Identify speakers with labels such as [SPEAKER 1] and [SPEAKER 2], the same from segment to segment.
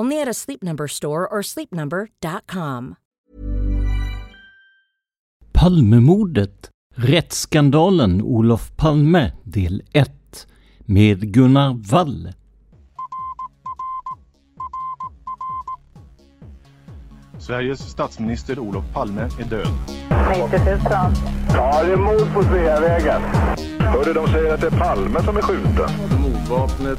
[SPEAKER 1] Only at a Sleep Number store or sleepnumber.com.
[SPEAKER 2] Palmemordet, rättsskandalen Olof Palme del 1 med Gunnar Wall.
[SPEAKER 3] Sveriges statsminister Olof Palme är död.
[SPEAKER 4] 90 000.
[SPEAKER 5] Ja, det är mord på Sveavägen. Hörde de säger att det är Palme som är skjuten.
[SPEAKER 6] Mordvapnet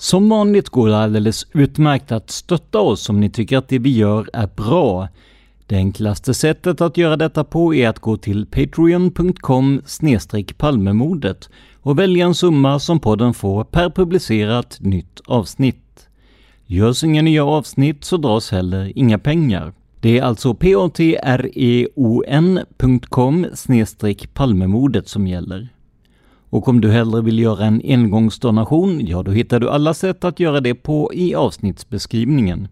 [SPEAKER 2] Som vanligt går det alldeles utmärkt att stötta oss om ni tycker att det vi gör är bra. Det enklaste sättet att göra detta på är att gå till patreon.com palmemordet och välja en summa som podden får per publicerat nytt avsnitt. Görs inga nya avsnitt så dras heller inga pengar. Det är alltså patreon.com palmemordet som gäller. Och om du hellre vill göra en engångsdonation, ja då hittar du alla sätt att göra det på i avsnittsbeskrivningen.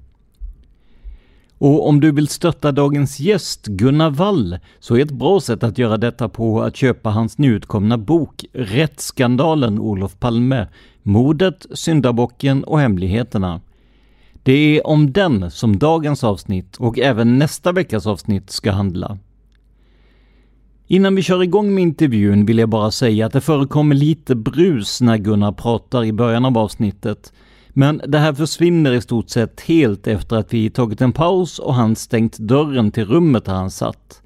[SPEAKER 2] Och om du vill stötta dagens gäst, Gunnar Wall, så är ett bra sätt att göra detta på att köpa hans nyutkomna bok Rättsskandalen Olof Palme, Mordet, Syndabocken och Hemligheterna. Det är om den som dagens avsnitt och även nästa veckas avsnitt ska handla. Innan vi kör igång med intervjun vill jag bara säga att det förekommer lite brus när Gunnar pratar i början av avsnittet. Men det här försvinner i stort sett helt efter att vi tagit en paus och han stängt dörren till rummet där han satt.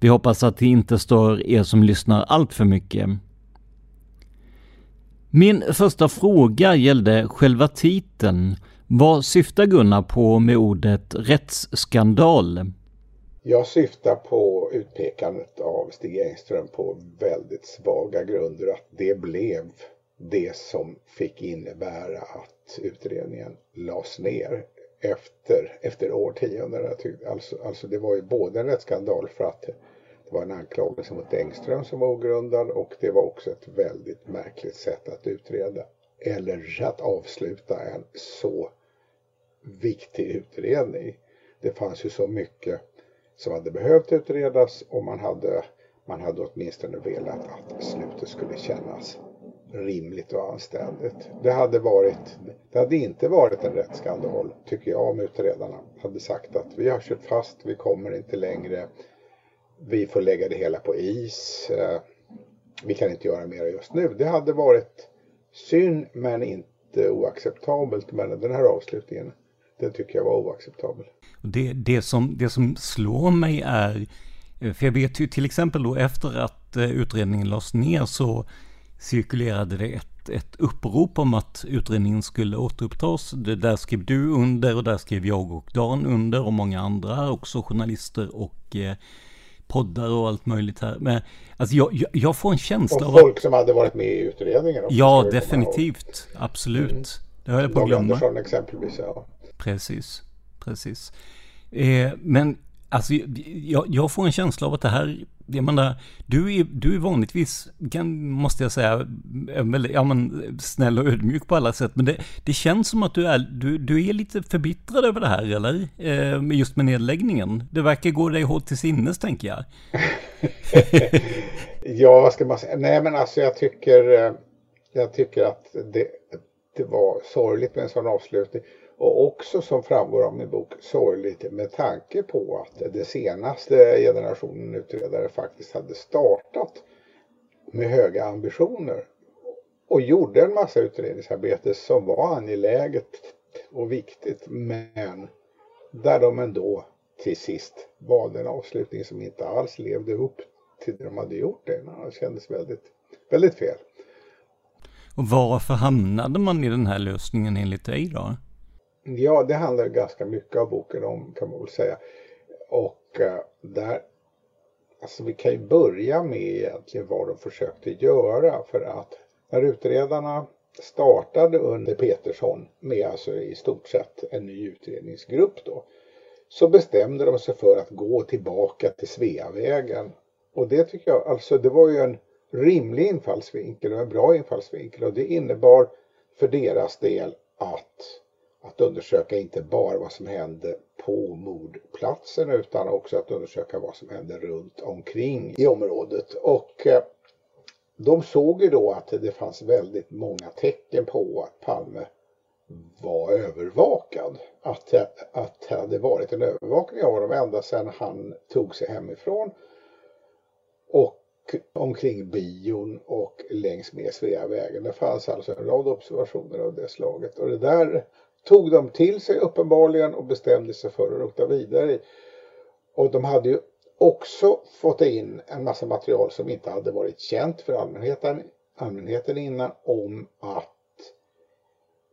[SPEAKER 2] Vi hoppas att det inte stör er som lyssnar allt för mycket. Min första fråga gällde själva titeln. Vad syftar Gunnar på med ordet rättsskandal?
[SPEAKER 7] Jag syftar på utpekandet av Stig Engström på väldigt svaga grunder att det blev det som fick innebära att utredningen lades ner efter, efter årtionden. Alltså, alltså det var ju både en rättsskandal för att det var en anklagelse mot Engström som var ogrundad och det var också ett väldigt märkligt sätt att utreda eller att avsluta en så viktig utredning. Det fanns ju så mycket som hade behövt utredas och man hade, man hade åtminstone velat att slutet skulle kännas rimligt och anständigt. Det hade, varit, det hade inte varit en rättsskandal, tycker jag, om utredarna hade sagt att vi har kört fast, vi kommer inte längre, vi får lägga det hela på is, eh, vi kan inte göra mer just nu. Det hade varit synd men inte oacceptabelt, men den här avslutningen den tycker jag var oacceptabel.
[SPEAKER 2] Det, det, som, det som slår mig är, för jag vet ju till exempel då efter att eh, utredningen lades ner så cirkulerade det ett, ett upprop om att utredningen skulle återupptas. Det där skrev du under och där skrev jag och Dan under och många andra också journalister och eh, poddar och allt möjligt här. Men alltså jag, jag, jag får en känsla
[SPEAKER 7] och av folk som hade varit med i utredningen också.
[SPEAKER 2] Ja, definitivt. Absolut. Mm. Det höll jag på att glömma.
[SPEAKER 7] Andersson exempelvis, ja.
[SPEAKER 2] Precis, precis. Eh, men alltså jag, jag, får en känsla av att det här, jag menar, du är, du är vanligtvis, måste jag säga, eh, väldigt, ja men snäll och ödmjuk på alla sätt, men det, det känns som att du är, du, du är lite förbittrad över det här, eller? Eh, just med nedläggningen. Det verkar gå dig hårt till sinnes, tänker jag.
[SPEAKER 7] ja, vad ska man säga? Nej, men alltså jag tycker, eh, jag tycker att det, det var sorgligt med en sån avslutning. Och också som framgår av min bok sorgligt med tanke på att den senaste generationen utredare faktiskt hade startat med höga ambitioner och gjorde en massa utredningsarbete som var angeläget och viktigt men där de ändå till sist valde en avslutning som inte alls levde upp till det de hade gjort det innan. Det kändes väldigt, väldigt fel.
[SPEAKER 2] Och varför hamnade man i den här lösningen enligt dig då?
[SPEAKER 7] Ja, det handlar ganska mycket av boken om kan man väl säga. Och eh, där, alltså vi kan ju börja med egentligen vad de försökte göra för att när utredarna startade under Petersson med alltså i stort sett en ny utredningsgrupp då så bestämde de sig för att gå tillbaka till Sveavägen. Och det tycker jag, alltså det var ju en rimlig infallsvinkel och en bra infallsvinkel och det innebar för deras del att, att undersöka inte bara vad som hände på mordplatsen utan också att undersöka vad som hände runt omkring i området. Och eh, de såg ju då att det fanns väldigt många tecken på att Palme var övervakad. Att, eh, att det hade varit en övervakning av honom ända sedan han tog sig hemifrån. Och omkring bion och längs med Sveavägen. Det fanns alltså en rad observationer av det slaget och det där tog de till sig uppenbarligen och bestämde sig för att rota vidare i. Och de hade ju också fått in en massa material som inte hade varit känt för allmänheten, allmänheten innan om att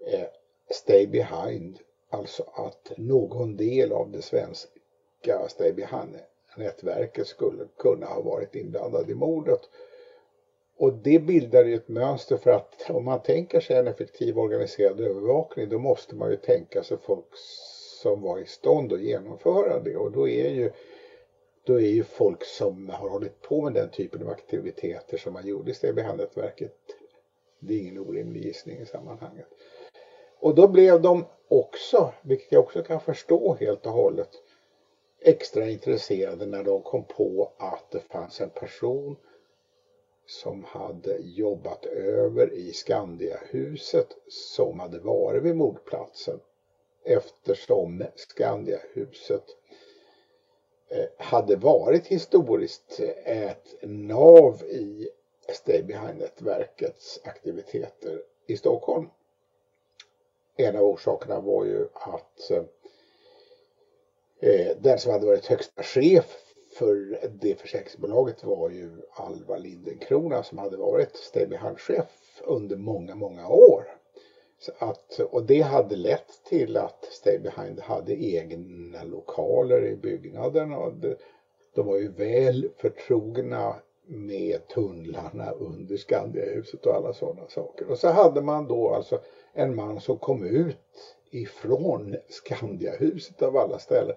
[SPEAKER 7] eh, Stay Behind, alltså att någon del av det svenska Stay Behind nätverket skulle kunna ha varit inblandad i mordet. Och det bildar ju ett mönster för att om man tänker sig en effektiv organiserad övervakning då måste man ju tänka sig folk som var i stånd att genomföra det och då är ju då är ju folk som har hållit på med den typen av aktiviteter som man gjorde i Stäbbehandelsverket det är ingen orimlig gissning i sammanhanget. Och då blev de också, vilket jag också kan förstå helt och hållet, extra intresserade när de kom på att det fanns en person som hade jobbat över i Skandiahuset som hade varit vid mordplatsen eftersom Skandiahuset eh, hade varit historiskt eh, ett nav i Stay Behind-nätverkets aktiviteter i Stockholm. En av orsakerna var ju att eh, den som hade varit högsta chef för det försäkringsbolaget var ju Alva Lindenkrona som hade varit Staybehind-chef under många, många år. Så att, och det hade lett till att Staybehind hade egna lokaler i byggnaden och det, de var ju väl förtrogna med tunnlarna under Skandiahuset och alla sådana saker. Och så hade man då alltså en man som kom ut ifrån Skandiahuset av alla ställen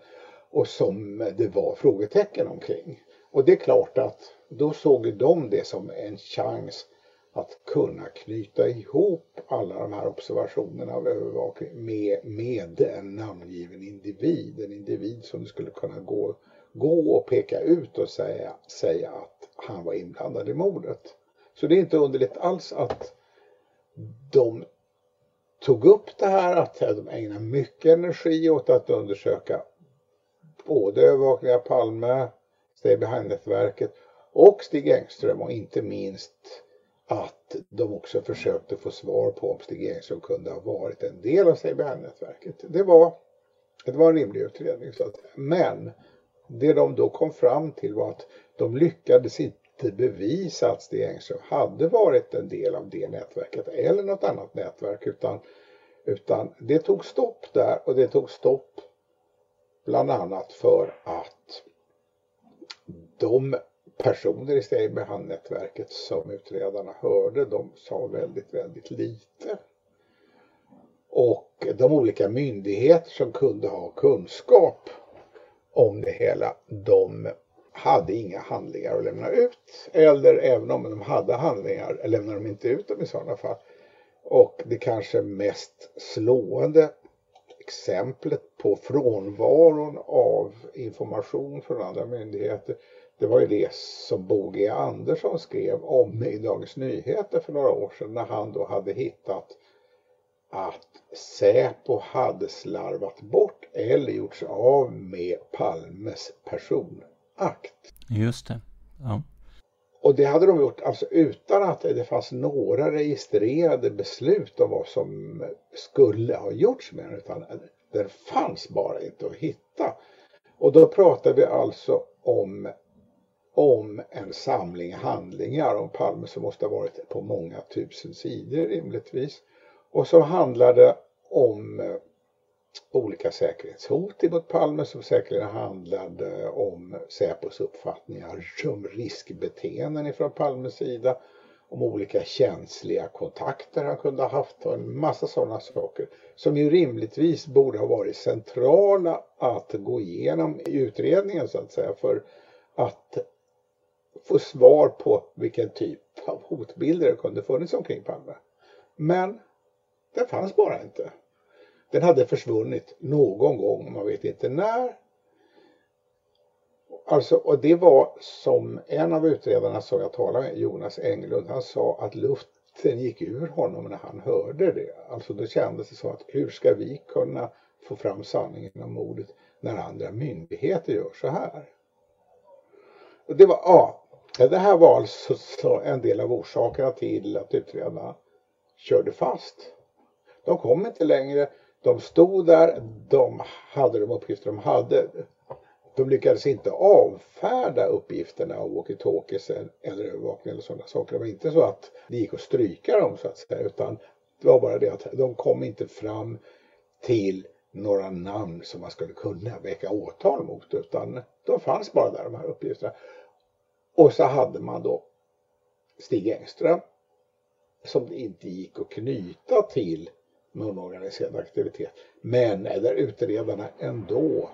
[SPEAKER 7] och som det var frågetecken omkring. Och det är klart att då såg de det som en chans att kunna knyta ihop alla de här observationerna av övervakning med, med en namngiven individ. En individ som skulle kunna gå, gå och peka ut och säga, säga att han var inblandad i mordet. Så det är inte underligt alls att de tog upp det här, att de ägnade mycket energi åt att undersöka både övervakning av Palme, Stay Behind-nätverket och Stig Engström och inte minst att de också försökte få svar på om Stig Engström kunde ha varit en del av Stay Behind-nätverket. Det var, det var en rimlig utredning. Så att, men det de då kom fram till var att de lyckades inte inte bevisa att Stig Engström hade varit en del av det nätverket eller något annat nätverk utan, utan det tog stopp där och det tog stopp bland annat för att de personer i Stejbehamn-nätverket som utredarna hörde, de sa väldigt, väldigt lite. Och de olika myndigheter som kunde ha kunskap om det hela, de hade inga handlingar att lämna ut. Eller även om de hade handlingar lämnade de inte ut dem i sådana fall. Och det kanske mest slående exemplet på frånvaron av information från andra myndigheter det var ju det som Bo G Andersson skrev om i Dagens Nyheter för några år sedan när han då hade hittat att Säpo hade slarvat bort eller gjort sig av med Palmes personakt.
[SPEAKER 2] Just det. Ja.
[SPEAKER 7] Och det hade de gjort alltså utan att det fanns några registrerade beslut om vad som skulle ha gjorts med den utan den fanns bara inte att hitta. Och då pratar vi alltså om om en samling handlingar om Palme som måste ha varit på många tusen sidor rimligtvis. Och så handlar det om eh, olika säkerhetshot mot Palme som säkerligen handlade om Säpos uppfattningar om riskbeteenden ifrån Palmes sida, om olika känsliga kontakter han kunde ha haft och en massa sådana saker som ju rimligtvis borde ha varit centrala att gå igenom i utredningen så att säga för att få svar på vilken typ av hotbilder det kunde funnits omkring Palme. Men den fanns bara inte. Den hade försvunnit någon gång, man vet inte när. Alltså, och det var som en av utredarna som jag talade med, Jonas Englund, han sa att luften gick ur honom när han hörde det. Alltså då kändes det som att hur ska vi kunna få fram sanningen om mordet när andra myndigheter gör så här? Och det var, ja, det här var alltså en del av orsakerna till att utredarna körde fast. De kom inte längre. De stod där, de hade de uppgifter de hade. De lyckades inte avfärda uppgifterna om walkie-talkies eller övervakning eller sådana saker. Det var inte så att det gick att stryka dem så att säga utan det var bara det att de kom inte fram till några namn som man skulle kunna väcka åtal mot utan de fanns bara där de här uppgifterna. Och så hade man då Stig Engström som det inte gick att knyta till någon organiserad aktivitet. Men där utredarna ändå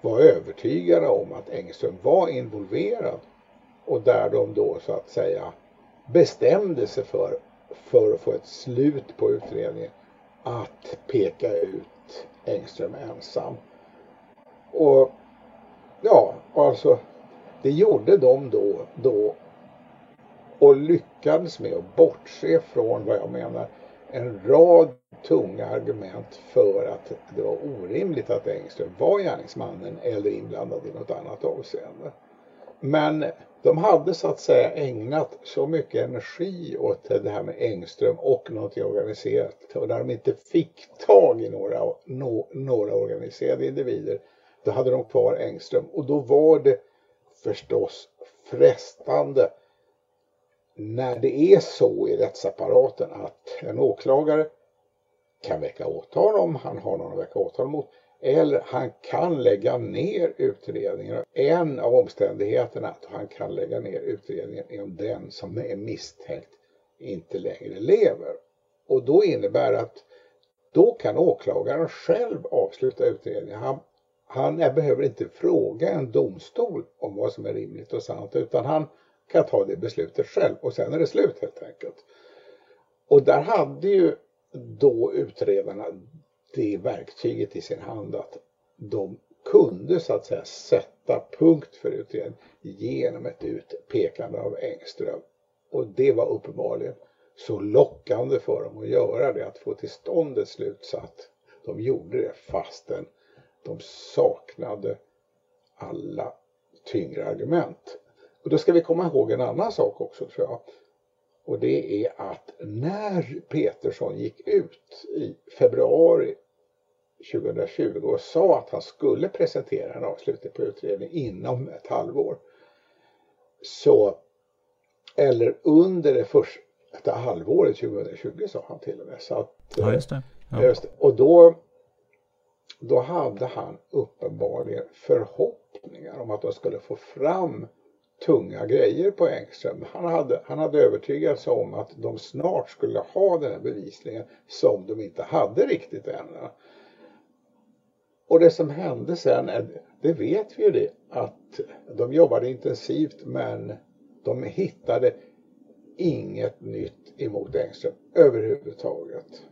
[SPEAKER 7] var övertygade om att Engström var involverad och där de då så att säga bestämde sig för, för att få ett slut på utredningen, att peka ut Engström ensam. Och ja, alltså det gjorde de då, då och lyckades med att bortse från vad jag menar en rad tunga argument för att det var orimligt att Engström var gärningsmannen eller inblandad i något annat avseende. Men de hade så att säga ägnat så mycket energi åt det här med Engström och något organiserat och när de inte fick tag i några, no, några organiserade individer då hade de kvar Engström och då var det förstås frestande när det är så i rättsapparaten att en åklagare kan väcka åtal om han har någon att väcka åtal mot eller han kan lägga ner utredningen. En av omständigheterna att han kan lägga ner utredningen är om den som är misstänkt inte längre lever. Och då innebär det att då kan åklagaren själv avsluta utredningen. Han han behöver inte fråga en domstol om vad som är rimligt och sant utan han kan ta det beslutet själv och sen är det slut helt enkelt. Och där hade ju då utredarna det verktyget i sin hand att de kunde så att säga sätta punkt för utredningen genom ett utpekande av Engström. Och det var uppenbarligen så lockande för dem att göra det, att få till stånd ett slutsatt. de gjorde det fastän de saknade alla tyngre argument. Och då ska vi komma ihåg en annan sak också tror jag. Och det är att när Petersson gick ut i februari 2020 och sa att han skulle presentera en avslutning på utredningen inom ett halvår. Så Eller under det första halvåret 2020 sa han till och med. Så att,
[SPEAKER 2] ja, just det. Ja.
[SPEAKER 7] Just det. Och då, då hade han uppenbarligen förhoppningar om att de skulle få fram tunga grejer på Engström. Han hade, han hade övertygat sig om att de snart skulle ha den här bevisningen som de inte hade riktigt än. Och det som hände sen, det vet vi ju det, att de jobbade intensivt men de hittade inget nytt emot Engström överhuvudtaget.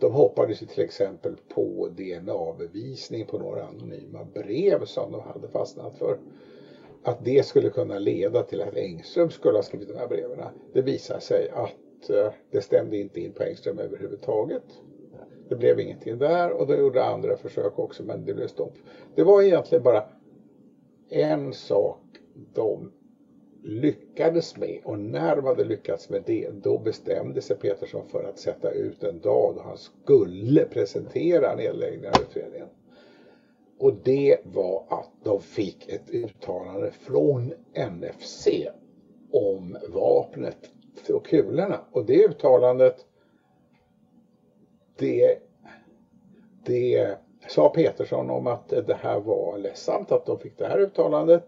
[SPEAKER 7] De hoppades ju till exempel på DNA-bevisning på några anonyma brev som de hade fastnat för. Att det skulle kunna leda till att Engström skulle ha skrivit de här breven. Det visar sig att eh, det stämde inte in på Engström överhuvudtaget. Det blev ingenting där och då gjorde andra försök också men det blev stopp. Det var egentligen bara en sak de lyckades med och när de hade lyckats med det då bestämde sig Petersson för att sätta ut en dag då han skulle presentera nedläggningen av utredningen. Och det var att de fick ett uttalande från NFC om vapnet och kulorna. Och det uttalandet det, det sa Petersson om att det här var ledsamt att de fick det här uttalandet.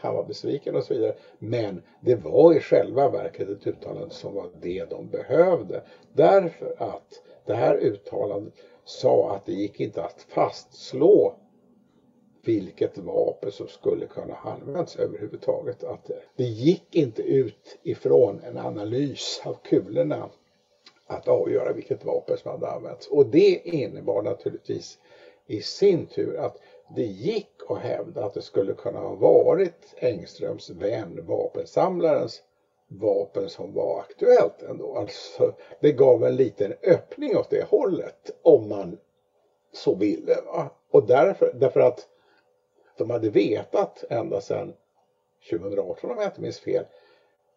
[SPEAKER 7] Han var besviken och så vidare. Men det var i själva verket ett uttalande som var det de behövde. Därför att det här uttalandet sa att det gick inte att fastslå vilket vapen som skulle kunna användas överhuvudtaget. Att eh, det gick inte ut ifrån en analys av kulorna att avgöra vilket vapen som hade använts. Och det innebar naturligtvis i sin tur att det gick att hävda att det skulle kunna ha varit Engströms vän, vapensamlarens vapen som var aktuellt ändå. Alltså, det gav en liten öppning åt det hållet om man så ville. Va? Och därför, därför att de hade vetat ända sedan 2018 om jag inte minns fel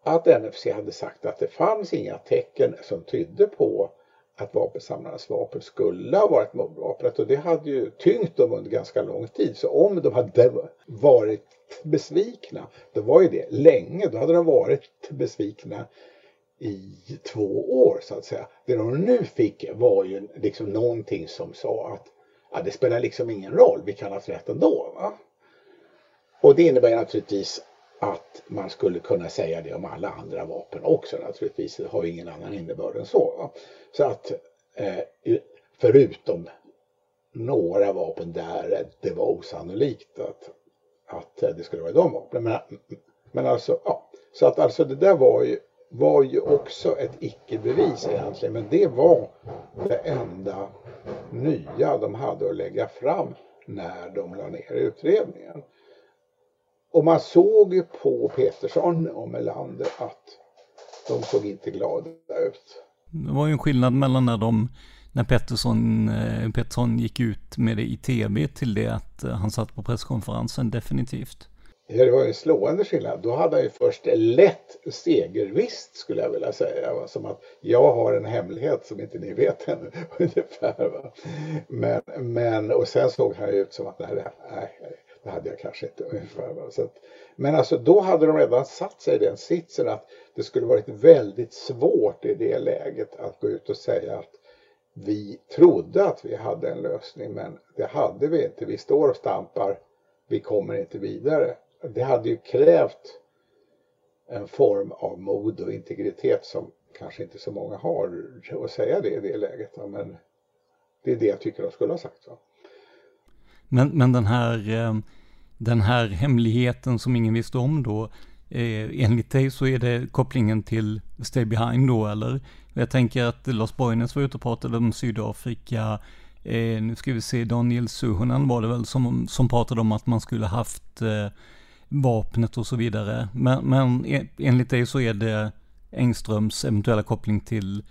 [SPEAKER 7] att NFC hade sagt att det fanns inga tecken som tydde på att vapensamlarnas vapen skulle ha varit mordvapnet och det hade ju tyngt dem under ganska lång tid. Så om de hade varit besvikna, då var ju det länge, då hade de varit besvikna i två år så att säga. Det de nu fick var ju liksom någonting som sa att ja, det spelar liksom ingen roll, vi kan ha haft rätt ändå. Va? Och det innebär naturligtvis att man skulle kunna säga det om alla andra vapen också naturligtvis. Det har ju ingen annan innebörd än så. Så att eh, förutom några vapen där det var osannolikt att, att det skulle vara de vapnen. Men, men alltså, ja. Så att alltså det där var ju, var ju också ett icke-bevis egentligen. Men det var det enda nya de hade att lägga fram när de la ner utredningen. Och man såg ju på Petersson och Melander att de såg inte glada ut.
[SPEAKER 2] Det var ju en skillnad mellan när de, när Pettersson, eh, Pettersson gick ut med det i tv till det att eh, han satt på presskonferensen definitivt.
[SPEAKER 7] Ja, det var en slående skillnad. Då hade han ju först lätt segervisst skulle jag vilja säga. Va? Som att jag har en hemlighet som inte ni vet ännu. Ungefär, va? Men, men, och sen såg han ju ut som att nej, nej, det hade jag kanske inte ungefär. Så att, men alltså då hade de redan satt sig i den sitsen att det skulle varit väldigt svårt i det läget att gå ut och säga att vi trodde att vi hade en lösning men det hade vi inte. Vi står och stampar, vi kommer inte vidare. Det hade ju krävt en form av mod och integritet som kanske inte så många har att säga det i det läget. Men det är det jag tycker de skulle ha sagt. Så.
[SPEAKER 2] Men, men den här eh, den här hemligheten som ingen visste om då, eh, enligt dig så är det kopplingen till Stay Behind då, eller? Jag tänker att Lars Borgnäs var ute och pratade om Sydafrika, eh, nu ska vi se, Daniel Suhonen var det väl som, som pratade om att man skulle haft eh, vapnet och så vidare. Men, men e, enligt dig så är det Engströms eventuella koppling till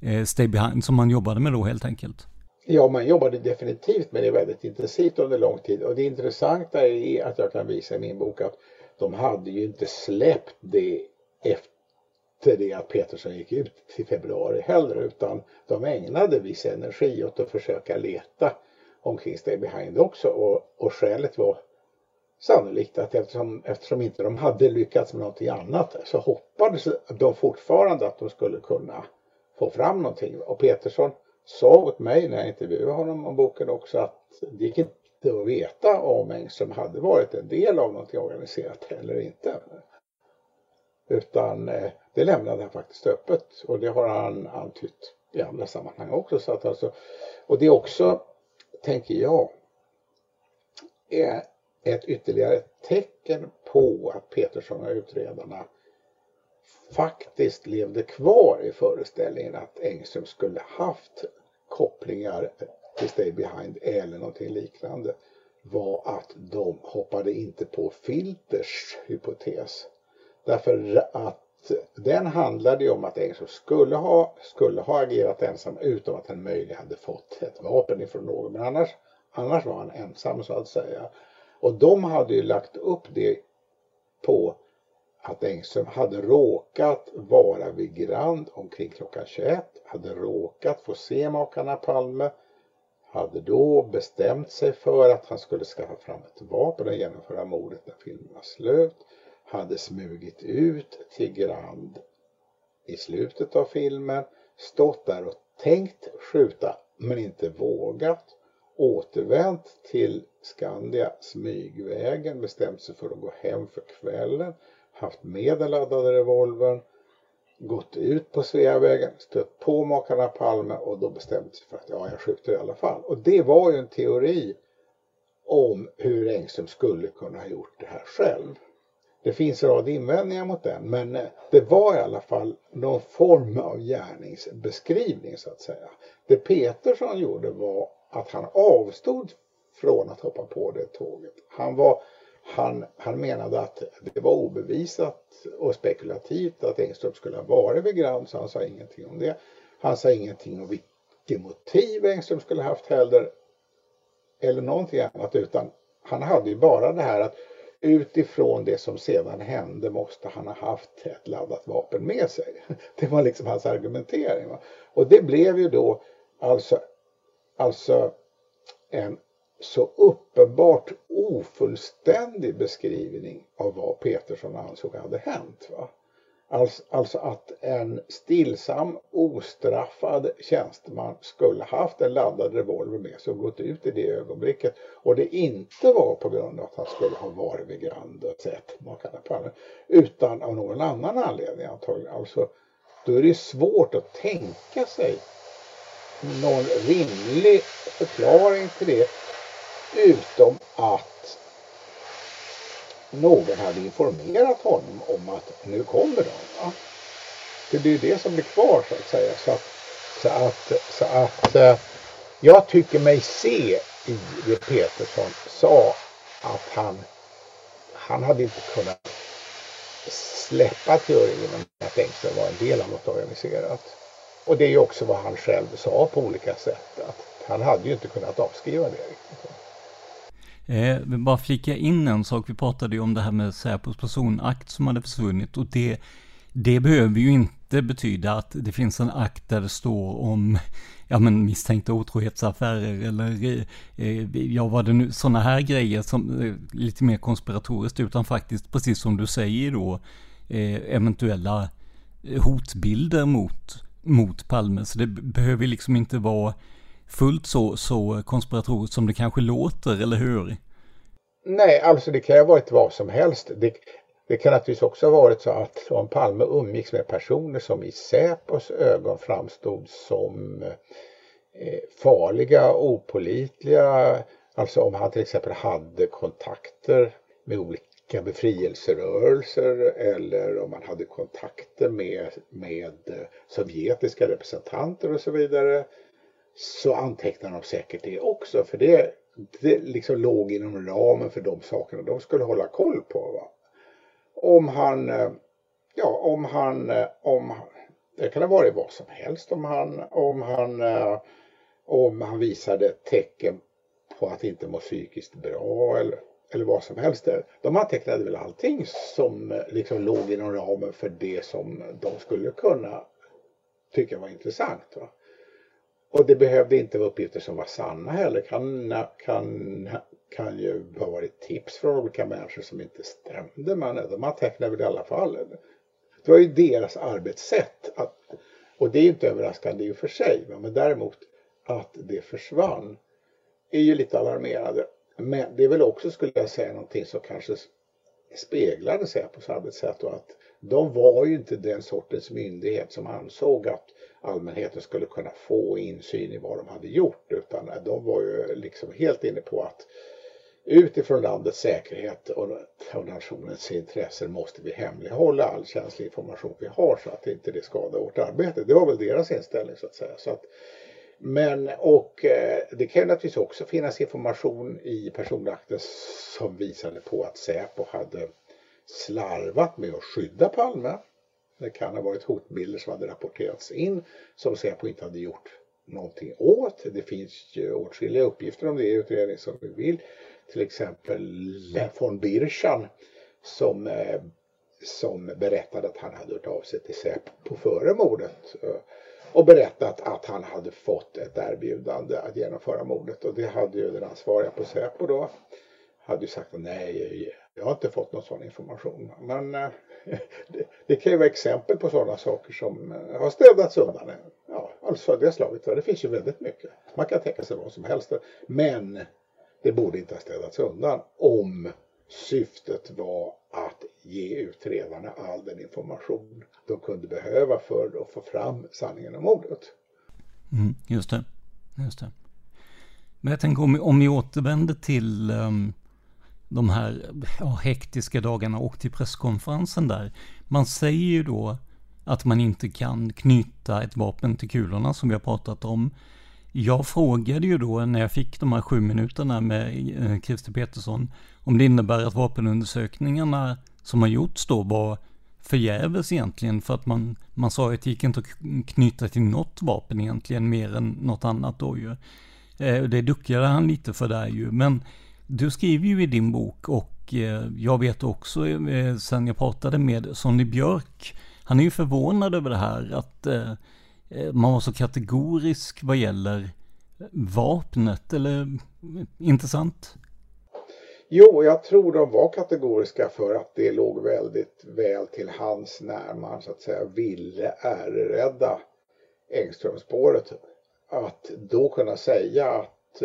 [SPEAKER 2] eh, Stay Behind som man jobbade med då helt enkelt.
[SPEAKER 7] Ja, man jobbade definitivt med det väldigt intensivt under lång tid och det intressanta är att jag kan visa i min bok att de hade ju inte släppt det efter det att Peterson gick ut i februari heller utan de ägnade viss energi åt att försöka leta omkring Stay Behind också och, och skälet var sannolikt att eftersom, eftersom inte de hade lyckats med någonting annat så hoppades de fortfarande att de skulle kunna få fram någonting. Och Peterson sa åt mig när jag intervjuade honom om boken också att det gick inte att veta om Engström hade varit en del av någonting organiserat eller inte. Utan eh, det lämnade han faktiskt öppet och det har han antytt i andra sammanhang också. Så att alltså, och det är också, tänker jag, är ett ytterligare tecken på att Petersson och utredarna faktiskt levde kvar i föreställningen att Engström skulle haft kopplingar till Stay Behind eller någonting liknande var att de hoppade inte på Filters hypotes. Därför att den handlade ju om att Engström skulle ha, skulle ha agerat ensam utom att han möjligen hade fått ett vapen ifrån någon. Men annars, annars var han ensam så att säga. Och de hade ju lagt upp det på att Engström hade råkat vara vid Grand omkring klockan 21, hade råkat få se makarna Palme, hade då bestämt sig för att han skulle skaffa fram ett vapen och genomföra mordet när filmen var slut, hade smugit ut till Grand i slutet av filmen, stått där och tänkt skjuta men inte vågat, återvänt till Skandia smygvägen, bestämt sig för att gå hem för kvällen, haft med den laddade revolvern, gått ut på Sveavägen, stött på makarna Palme och då bestämt sig för att ja, jag skjuter i alla fall. Och det var ju en teori om hur Engström skulle kunna ha gjort det här själv. Det finns en rad invändningar mot den, men eh, det var i alla fall någon form av gärningsbeskrivning så att säga. Det Petersson gjorde var att han avstod från att hoppa på det tåget. Han, var, han, han menade att det var obevisat och spekulativt att Engström skulle ha varit vid Grand så han sa ingenting om det. Han sa ingenting om vilket motiv Engström skulle haft heller eller någonting annat utan han hade ju bara det här att utifrån det som sedan hände måste han ha haft ett laddat vapen med sig. Det var liksom hans argumentering. Och det blev ju då alltså, alltså en så uppenbart ofullständig beskrivning av vad Petersson ansåg hade hänt. Va? Alltså, alltså att en stillsam, ostraffad tjänsteman skulle haft en laddad revolver med sig och gått ut i det ögonblicket. Och det inte var på grund av att han skulle ha varit vid Grand och sett Palme. Utan av någon annan anledning antagligen. Alltså, då är det svårt att tänka sig någon rimlig förklaring till det. Utom att någon hade informerat honom om att nu kommer de. Va? Det ju det som blir kvar så att säga. Så att, så att, så att eh, jag tycker mig se i det Petersson sa att han, han hade inte kunnat släppa teorin om att Engström var en del av något organiserat. Och det är ju också vad han själv sa på olika sätt. Att han hade ju inte kunnat avskriva det. Riktigt.
[SPEAKER 2] Eh, vill bara flika in en sak. Vi pratade ju om det här med Säpos personakt som hade försvunnit och det, det behöver ju inte betyda att det finns en akt där det står om ja, men misstänkta otrohetsaffärer eller eh, ja, vad det nu, sådana här grejer som eh, lite mer konspiratoriskt utan faktiskt precis som du säger då eh, eventuella hotbilder mot, mot Palme. Så det behöver liksom inte vara fullt så, så konspiratoriskt som det kanske låter, eller hur?
[SPEAKER 7] Nej, alltså det kan ju ha varit vad som helst. Det, det kan naturligtvis också ha varit så att om Palme umgicks med personer som i Säpos ögon framstod som eh, farliga, opolitliga. Alltså om han till exempel hade kontakter med olika befrielserörelser eller om han hade kontakter med, med eh, sovjetiska representanter och så vidare så antecknar de säkert det också. För det, det liksom låg inom ramen för de sakerna de skulle hålla koll på. Va? Om han, eh, ja om han, eh, om, det kan ha varit vad som helst om han, om han, eh, om han visade tecken på att inte må psykiskt bra eller, eller vad som helst. De antecknade väl allting som liksom låg inom ramen för det som de skulle kunna tycka var intressant. Va? Och det behövde inte vara uppgifter som var sanna heller. Kan, kan, kan ju ha varit tips från olika människor som inte stämde men de antecknade väl i alla fall. Det var ju deras arbetssätt. Att, och det är ju inte överraskande i och för sig men däremot att det försvann är ju lite alarmerande. Men det är väl också, skulle jag säga, någonting som kanske speglade Säpos arbetssätt och att de var ju inte den sortens myndighet som ansåg att allmänheten skulle kunna få insyn i vad de hade gjort utan de var ju liksom helt inne på att utifrån landets säkerhet och, och nationens intressen måste vi hemlighålla all känslig information vi har så att inte det skadar vårt arbete. Det var väl deras inställning så att säga. Så att, men och eh, det kan naturligtvis också finnas information i personakten som visade på att Säpo hade slarvat med att skydda Palme. Det kan ha varit hotbilder som hade rapporterats in som Säpo inte hade gjort någonting åt. Det finns ju åtskilliga uppgifter om det i utredningen som vi vill. Till exempel von Birchan som, eh, som berättade att han hade hört av sig till Säpo före mordet eh, och berättat att han hade fått ett erbjudande att genomföra mordet och det hade ju den ansvariga på Säpo då hade ju sagt nej, jag har inte fått någon sån information. Men eh, det, det, kan ju vara exempel på sådana saker som eh, har städats undan. Ja, alltså det slaget. Det finns ju väldigt mycket. Man kan tänka sig vad som helst. Men det borde inte ha städats undan om syftet var att ge utredarna all den information de kunde behöva för att få fram sanningen om mordet.
[SPEAKER 2] Mm, just det. Just det. Men jag tänker om, om vi återvänder till um, de här ja, hektiska dagarna och till presskonferensen där. Man säger ju då att man inte kan knyta ett vapen till kulorna som vi har pratat om. Jag frågade ju då när jag fick de här sju minuterna med eh, Christer Petersson om det innebär att vapenundersökningarna som har gjorts då var förgäves egentligen för att man, man sa att det gick inte att knyta till något vapen egentligen mer än något annat då ju. Eh, det duckade han lite för där ju, men du skriver ju i din bok och eh, jag vet också eh, sen jag pratade med Sonny Björk, han är ju förvånad över det här att eh, man var så kategorisk vad gäller vapnet, eller inte sant?
[SPEAKER 7] Jo, jag tror de var kategoriska för att det låg väldigt väl till hands när man så att säga ville ärerädda Engströmspåret. Att då kunna säga att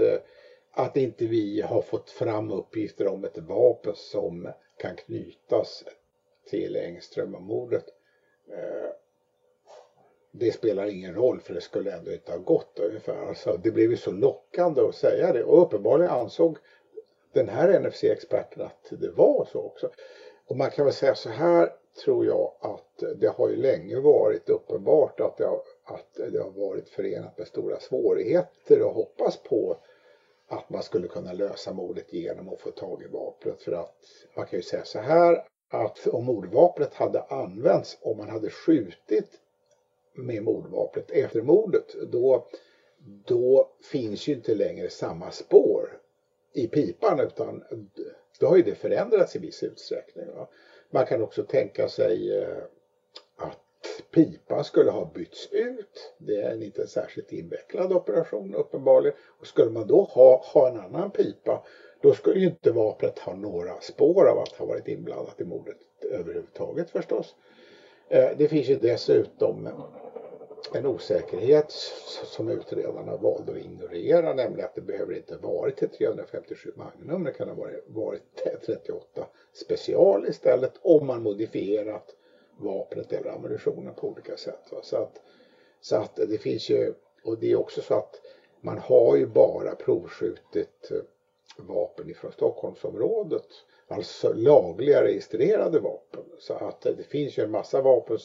[SPEAKER 7] att inte vi har fått fram uppgifter om ett vapen som kan knytas till Engström-mordet. Eh, det spelar ingen roll för det skulle ändå inte ha gått ungefär. Alltså, det blev ju så lockande att säga det och uppenbarligen ansåg den här NFC-experten att det var så också. Och man kan väl säga så här tror jag att det har ju länge varit uppenbart att det har, att det har varit förenat med stora svårigheter att hoppas på att man skulle kunna lösa mordet genom att få tag i vapnet. För att man kan ju säga så här att om mordvapnet hade använts om man hade skjutit med mordvapnet efter mordet då, då finns ju inte längre samma spår i pipan utan då har ju det förändrats i viss utsträckning. Va? Man kan också tänka sig eh, pipa pipan skulle ha bytts ut. Det är en inte särskilt invecklad operation uppenbarligen. Och skulle man då ha, ha en annan pipa då skulle ju inte vapnet ha några spår av att ha varit inblandat i mordet överhuvudtaget förstås. Eh, det finns ju dessutom en osäkerhet som utredarna valde att ignorera, nämligen att det behöver inte varit ett 357 Magnum, det kan ha varit 38 special istället om man modifierat vapnet eller ammunitionen på olika sätt. Va? Så, att, så att det finns ju, och det är också så att man har ju bara provskjutit eh, vapen ifrån Stockholmsområdet. Alltså lagliga registrerade vapen. Så att eh, det finns ju en massa vapen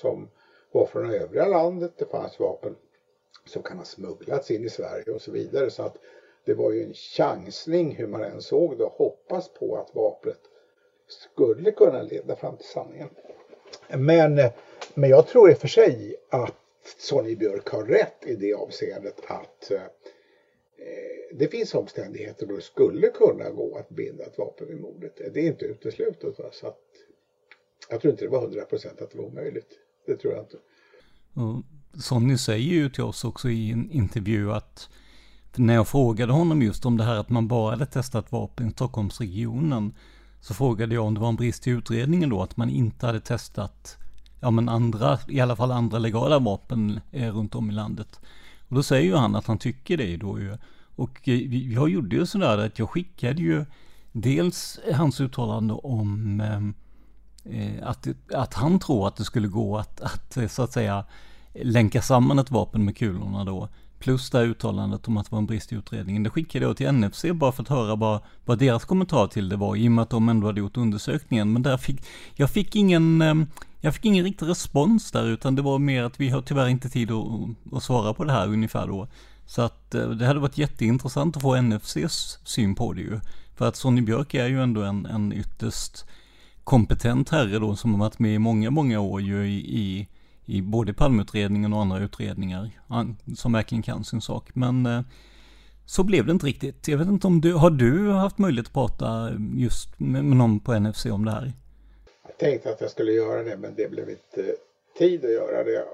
[SPEAKER 7] som var från övriga landet. Det fanns vapen som kan ha smugglats in i Sverige och så vidare. Så att det var ju en chansning hur man än såg det och hoppas på att vapnet skulle kunna leda fram till sanningen. Men, men jag tror i och för sig att Sonny Björk har rätt i det avseendet att eh, det finns omständigheter då det skulle kunna gå att binda ett vapen vid mordet. Det är inte uteslutet. Va? Så att, jag tror inte det var 100 procent att det var omöjligt. Det tror jag inte.
[SPEAKER 2] Sonny säger ju till oss också i en intervju att när jag frågade honom just om det här att man bara hade testat vapen i Stockholmsregionen så frågade jag om det var en brist i utredningen då att man inte hade testat ja men andra, i alla fall andra legala vapen eh, runt om i landet. Och då säger ju han att han tycker det då ju. Och eh, jag gjorde ju sådär att jag skickade ju dels hans uttalande om eh, eh att, att han tror att det skulle gå att, att eh, så att säga länka samman ett vapen med kulorna då. Plus det här uttalandet om att det var en brist i utredningen. Det skickade jag till NFC bara för att höra vad, vad deras kommentar till det var, i och med att de ändå hade gjort undersökningen. Men där fick, jag fick ingen, ehm, jag fick ingen riktig respons där, utan det var mer att vi har tyvärr inte tid att, att svara på det här ungefär då. Så att eh, det hade varit jätteintressant att få NFCs syn på det ju. För att Sonny Björk är ju ändå en, en ytterst kompetent herre då som har varit med i många, många år ju i, i i både Palmeutredningen och andra utredningar som verkligen kan sin sak. Men eh, så blev det inte riktigt. Jag vet inte om du, har du haft möjlighet att prata just med, någon på NFC om det här?
[SPEAKER 7] Jag tänkte att jag skulle göra det men det blev inte tid att göra det.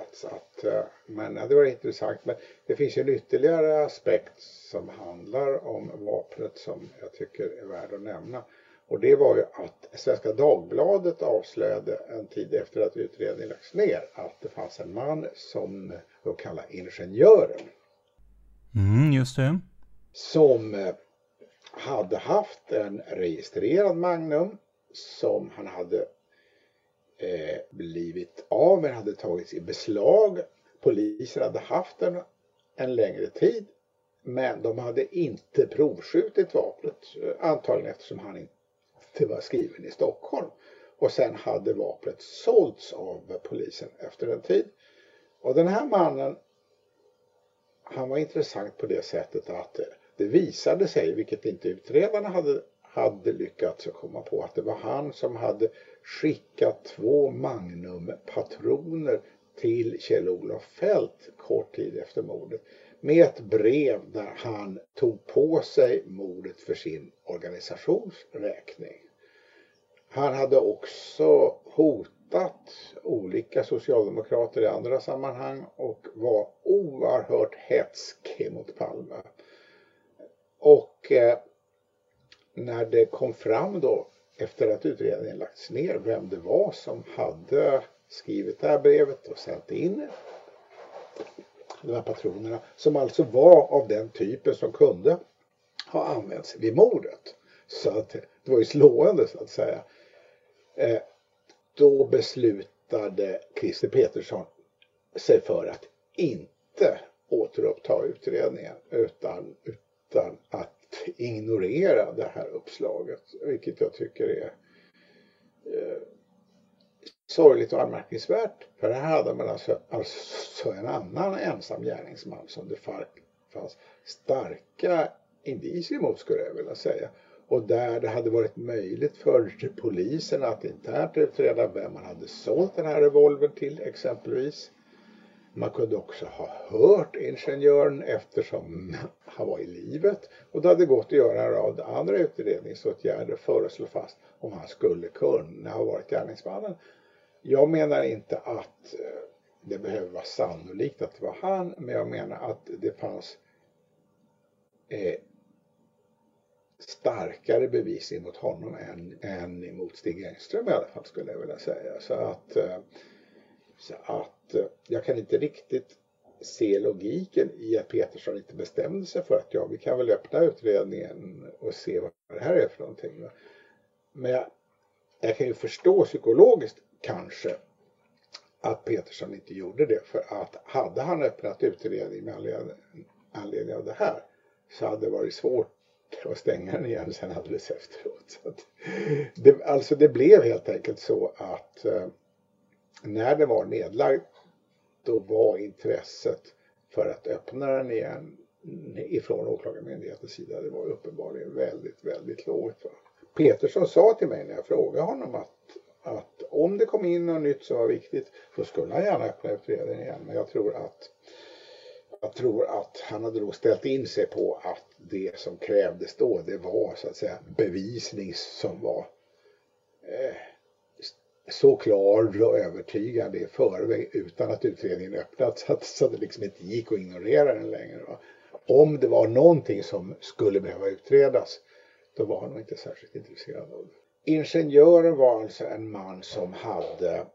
[SPEAKER 7] Alltså att, eh, men det var intressant. Men det finns en ytterligare aspekt som handlar om vapnet som jag tycker är värd att nämna. Och det var ju att Svenska Dagbladet avslöjade en tid efter att utredningen lagts ner att det fanns en man som de kallar Ingenjören.
[SPEAKER 2] Mm, just det.
[SPEAKER 7] Som eh, hade haft en registrerad Magnum som han hade eh, blivit av med, hade tagits i beslag. Polisen hade haft den en längre tid men de hade inte provskjutit vapnet eh, antagligen eftersom han inte det var skriven i Stockholm. Och sen hade vapnet sålts av polisen efter en tid. Och den här mannen, han var intressant på det sättet att det visade sig, vilket inte utredarna hade, hade lyckats komma på, att det var han som hade skickat två Magnum-patroner till Kjell-Olof Fält kort tid efter mordet med ett brev där han tog på sig mordet för sin organisations räkning. Han hade också hotat olika socialdemokrater i andra sammanhang och var oerhört hätsk mot Palme. Och eh, när det kom fram då efter att utredningen lagts ner vem det var som hade skrivit det här brevet och sänt in de här patronerna som alltså var av den typen som kunde ha använts vid mordet. Så att det var ju slående så att säga. Eh, då beslutade Christer Petersson sig för att inte återuppta utredningen utan, utan att ignorera det här uppslaget, vilket jag tycker är eh, sorgligt och anmärkningsvärt. För här hade man alltså, alltså en annan ensam gärningsman som det fanns starka indicier mot skulle jag vilja säga. Och där det hade varit möjligt för polisen att internt utreda vem man hade sålt den här revolvern till exempelvis. Man kunde också ha hört ingenjören eftersom han var i livet och det hade gått att göra en rad andra utredningsåtgärder för att slå fast om han skulle kunna ha varit gärningsmannen. Jag menar inte att eh, det behöver vara sannolikt att det var han, men jag menar att det fanns eh, starkare bevisning mot honom än, än emot Stig Engström i alla fall skulle jag vilja säga. Så att, eh, så att eh, jag kan inte riktigt se logiken i att Petersson inte bestämde sig för att ja, vi kan väl öppna utredningen och se vad det här är för någonting. Men jag, jag kan ju förstå psykologiskt kanske att Petersson inte gjorde det för att hade han öppnat utredning med anledning, anledning av det här så hade det varit svårt att stänga den igen sen alldeles efteråt. Så det, alltså det blev helt enkelt så att eh, när det var nedlagd då var intresset för att öppna den igen ifrån åklagarmyndighetens sida, det var uppenbarligen väldigt, väldigt lågt. Petersson sa till mig när jag frågade honom att, att om det kom in något nytt som var viktigt så skulle han gärna öppna utredningen igen. Men jag tror att jag tror att han hade då ställt in sig på att det som krävdes då, det var så att säga bevisning som var eh, så klar och övertygande i förväg utan att utredningen öppnats så att, så att det liksom inte gick att ignorera den längre. Va? om det var någonting som skulle behöva utredas, då var han nog inte särskilt intresserad av det. Ingenjören var alltså en man som hade,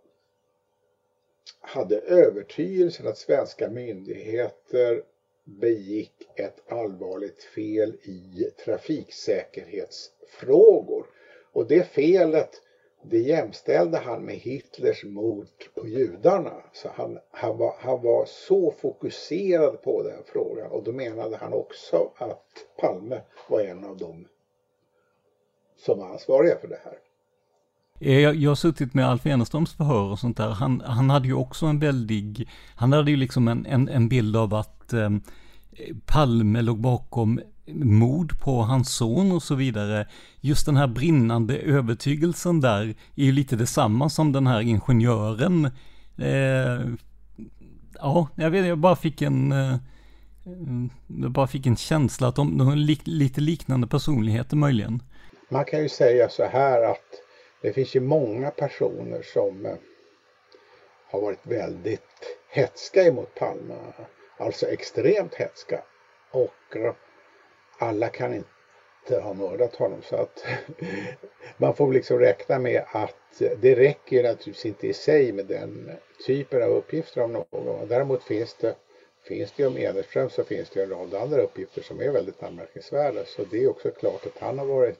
[SPEAKER 7] hade övertygelsen att svenska myndigheter begick ett allvarligt fel i trafiksäkerhetsfrågor. Och det felet det jämställde han med Hitlers mord på judarna. Så han, han, var, han var så fokuserad på den frågan och då menade han också att Palme var en av de som var ansvariga för det här.
[SPEAKER 2] Eh, jag, jag har suttit med Alf Eneströms förhör och sånt där. Han, han hade ju också en väldig, han hade ju liksom en, en, en bild av att eh, Palme låg bakom mord på hans son och så vidare. Just den här brinnande övertygelsen där är ju lite detsamma som den här ingenjören. Eh, ja, jag vet jag bara fick en... Eh, jag bara fick en känsla att de, de har li, lite liknande personligheter möjligen.
[SPEAKER 7] Man kan ju säga så här att det finns ju många personer som eh, har varit väldigt hetska emot Palme. Alltså extremt hetska. Och alla kan inte ha mördat honom så att man får liksom räkna med att det räcker naturligtvis inte i sig med den typen av uppgifter om någon. Däremot finns det finns det ju om Enerström så finns det en rad andra uppgifter som är väldigt anmärkningsvärda. Så det är också klart att han har varit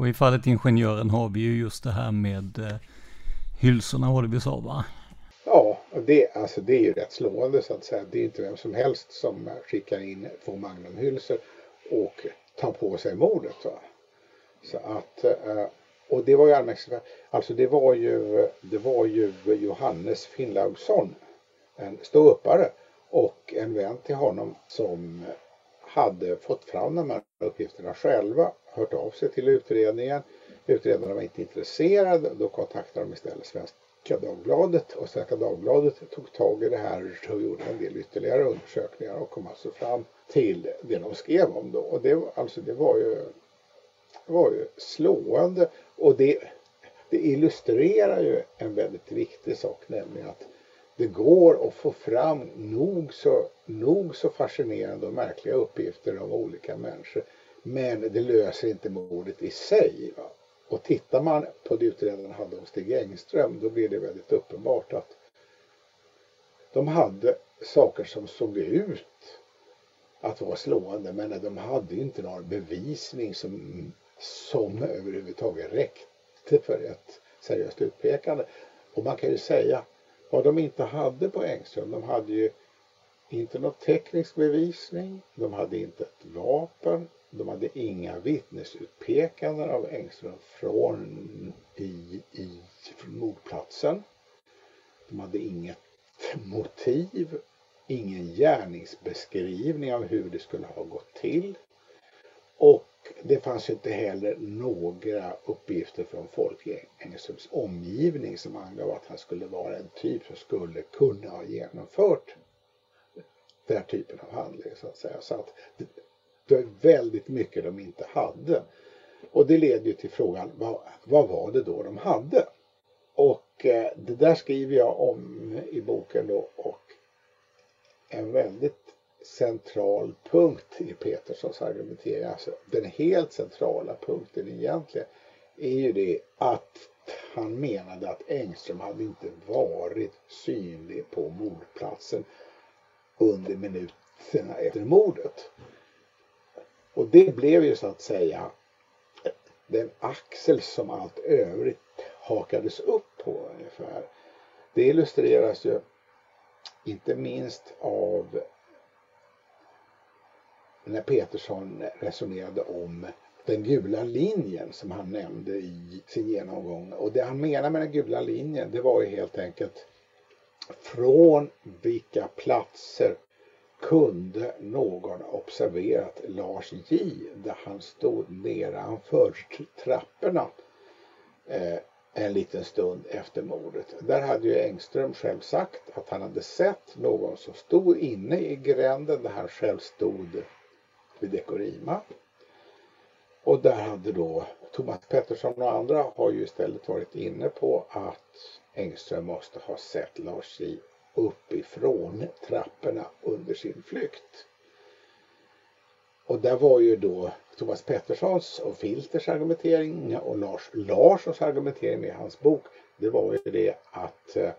[SPEAKER 2] Och i fallet Ingenjören har vi ju just det här med eh, hylsorna var det vi sa va?
[SPEAKER 7] Ja, det, alltså det är ju rätt slående så att säga. Det är inte vem som helst som skickar in två magnumhylsor och tar på sig mordet. Va? Så att, eh, och det var ju anmärkningsvärt. Alltså det var ju, det var ju Johannes Finnlaugsson, en ståuppare och en vän till honom som hade fått fram de här uppgifterna själva, hört av sig till utredningen. Utredarna var inte intresserade, då kontaktade de istället Svenska Dagbladet och Svenska Dagbladet tog tag i det här och gjorde en del ytterligare undersökningar och kom alltså fram till det de skrev om då. Och det, alltså det var ju, var ju slående och det, det illustrerar ju en väldigt viktig sak, nämligen att det går att få fram nog så, nog så fascinerande och märkliga uppgifter om olika människor. Men det löser inte mordet i sig. Va? Och tittar man på det utredarna hade om Stig Engström då blir det väldigt uppenbart att de hade saker som såg ut att vara slående men de hade inte någon bevisning som, som överhuvudtaget räckte för ett seriöst utpekande. Och man kan ju säga vad de inte hade på Engström, de hade ju inte någon teknisk bevisning, de hade inte ett vapen, de hade inga vittnesutpekanden av Engström från, i, i, från mordplatsen. De hade inget motiv, ingen gärningsbeskrivning av hur det skulle ha gått till. Och det fanns ju inte heller några uppgifter från folk i Engströms omgivning som angav att han skulle vara en typ som skulle kunna ha genomfört den här typen av handling så att säga. Så att det, är väldigt mycket de inte hade. Och det leder ju till frågan, vad, vad var det då de hade? Och eh, det där skriver jag om i boken då och en väldigt central punkt i Peterssons argumentering, alltså den helt centrala punkten egentligen, är ju det att han menade att Engström hade inte varit synlig på mordplatsen under minuterna efter mordet. Och det blev ju så att säga den axel som allt övrigt hakades upp på ungefär. Det illustreras ju inte minst av när Petersson resonerade om den gula linjen som han nämnde i sin genomgång. Och det han menar med den gula linjen det var ju helt enkelt från vilka platser kunde någon observerat Lars J där han stod nedanför trapporna eh, en liten stund efter mordet. Där hade ju Engström själv sagt att han hade sett någon som stod inne i gränden där han själv stod vid Dekorima. Och där hade då Thomas Pettersson och andra har ju istället varit inne på att Engström måste ha sett Lars J uppifrån trapporna under sin flykt. Och där var ju då Thomas Petterssons och Filters argumentering och Lars Larssons argumentering med hans bok. Det var ju det att, eh,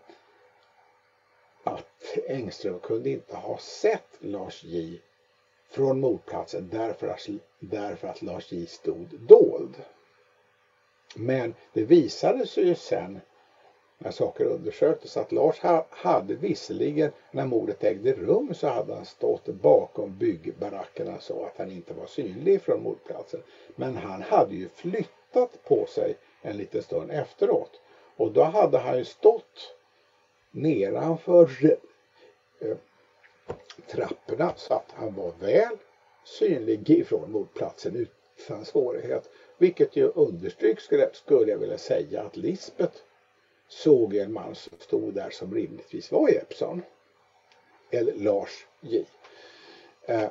[SPEAKER 7] att Engström kunde inte ha sett Lars J från mordplatsen därför att, därför att Lars J stod dold. Men det visade sig ju sen när saker undersöktes att Lars hade visserligen när mordet ägde rum så hade han stått bakom byggbarackerna så att han inte var synlig från mordplatsen. Men han hade ju flyttat på sig en liten stund efteråt och då hade han ju stått nedanför eh, trapporna så att han var väl synlig ifrån mordplatsen utan svårighet. Vilket ju understryks skulle jag vilja säga att Lisbeth såg en man som stod där som rimligtvis var Jeppsson. Eller Lars J. Eh,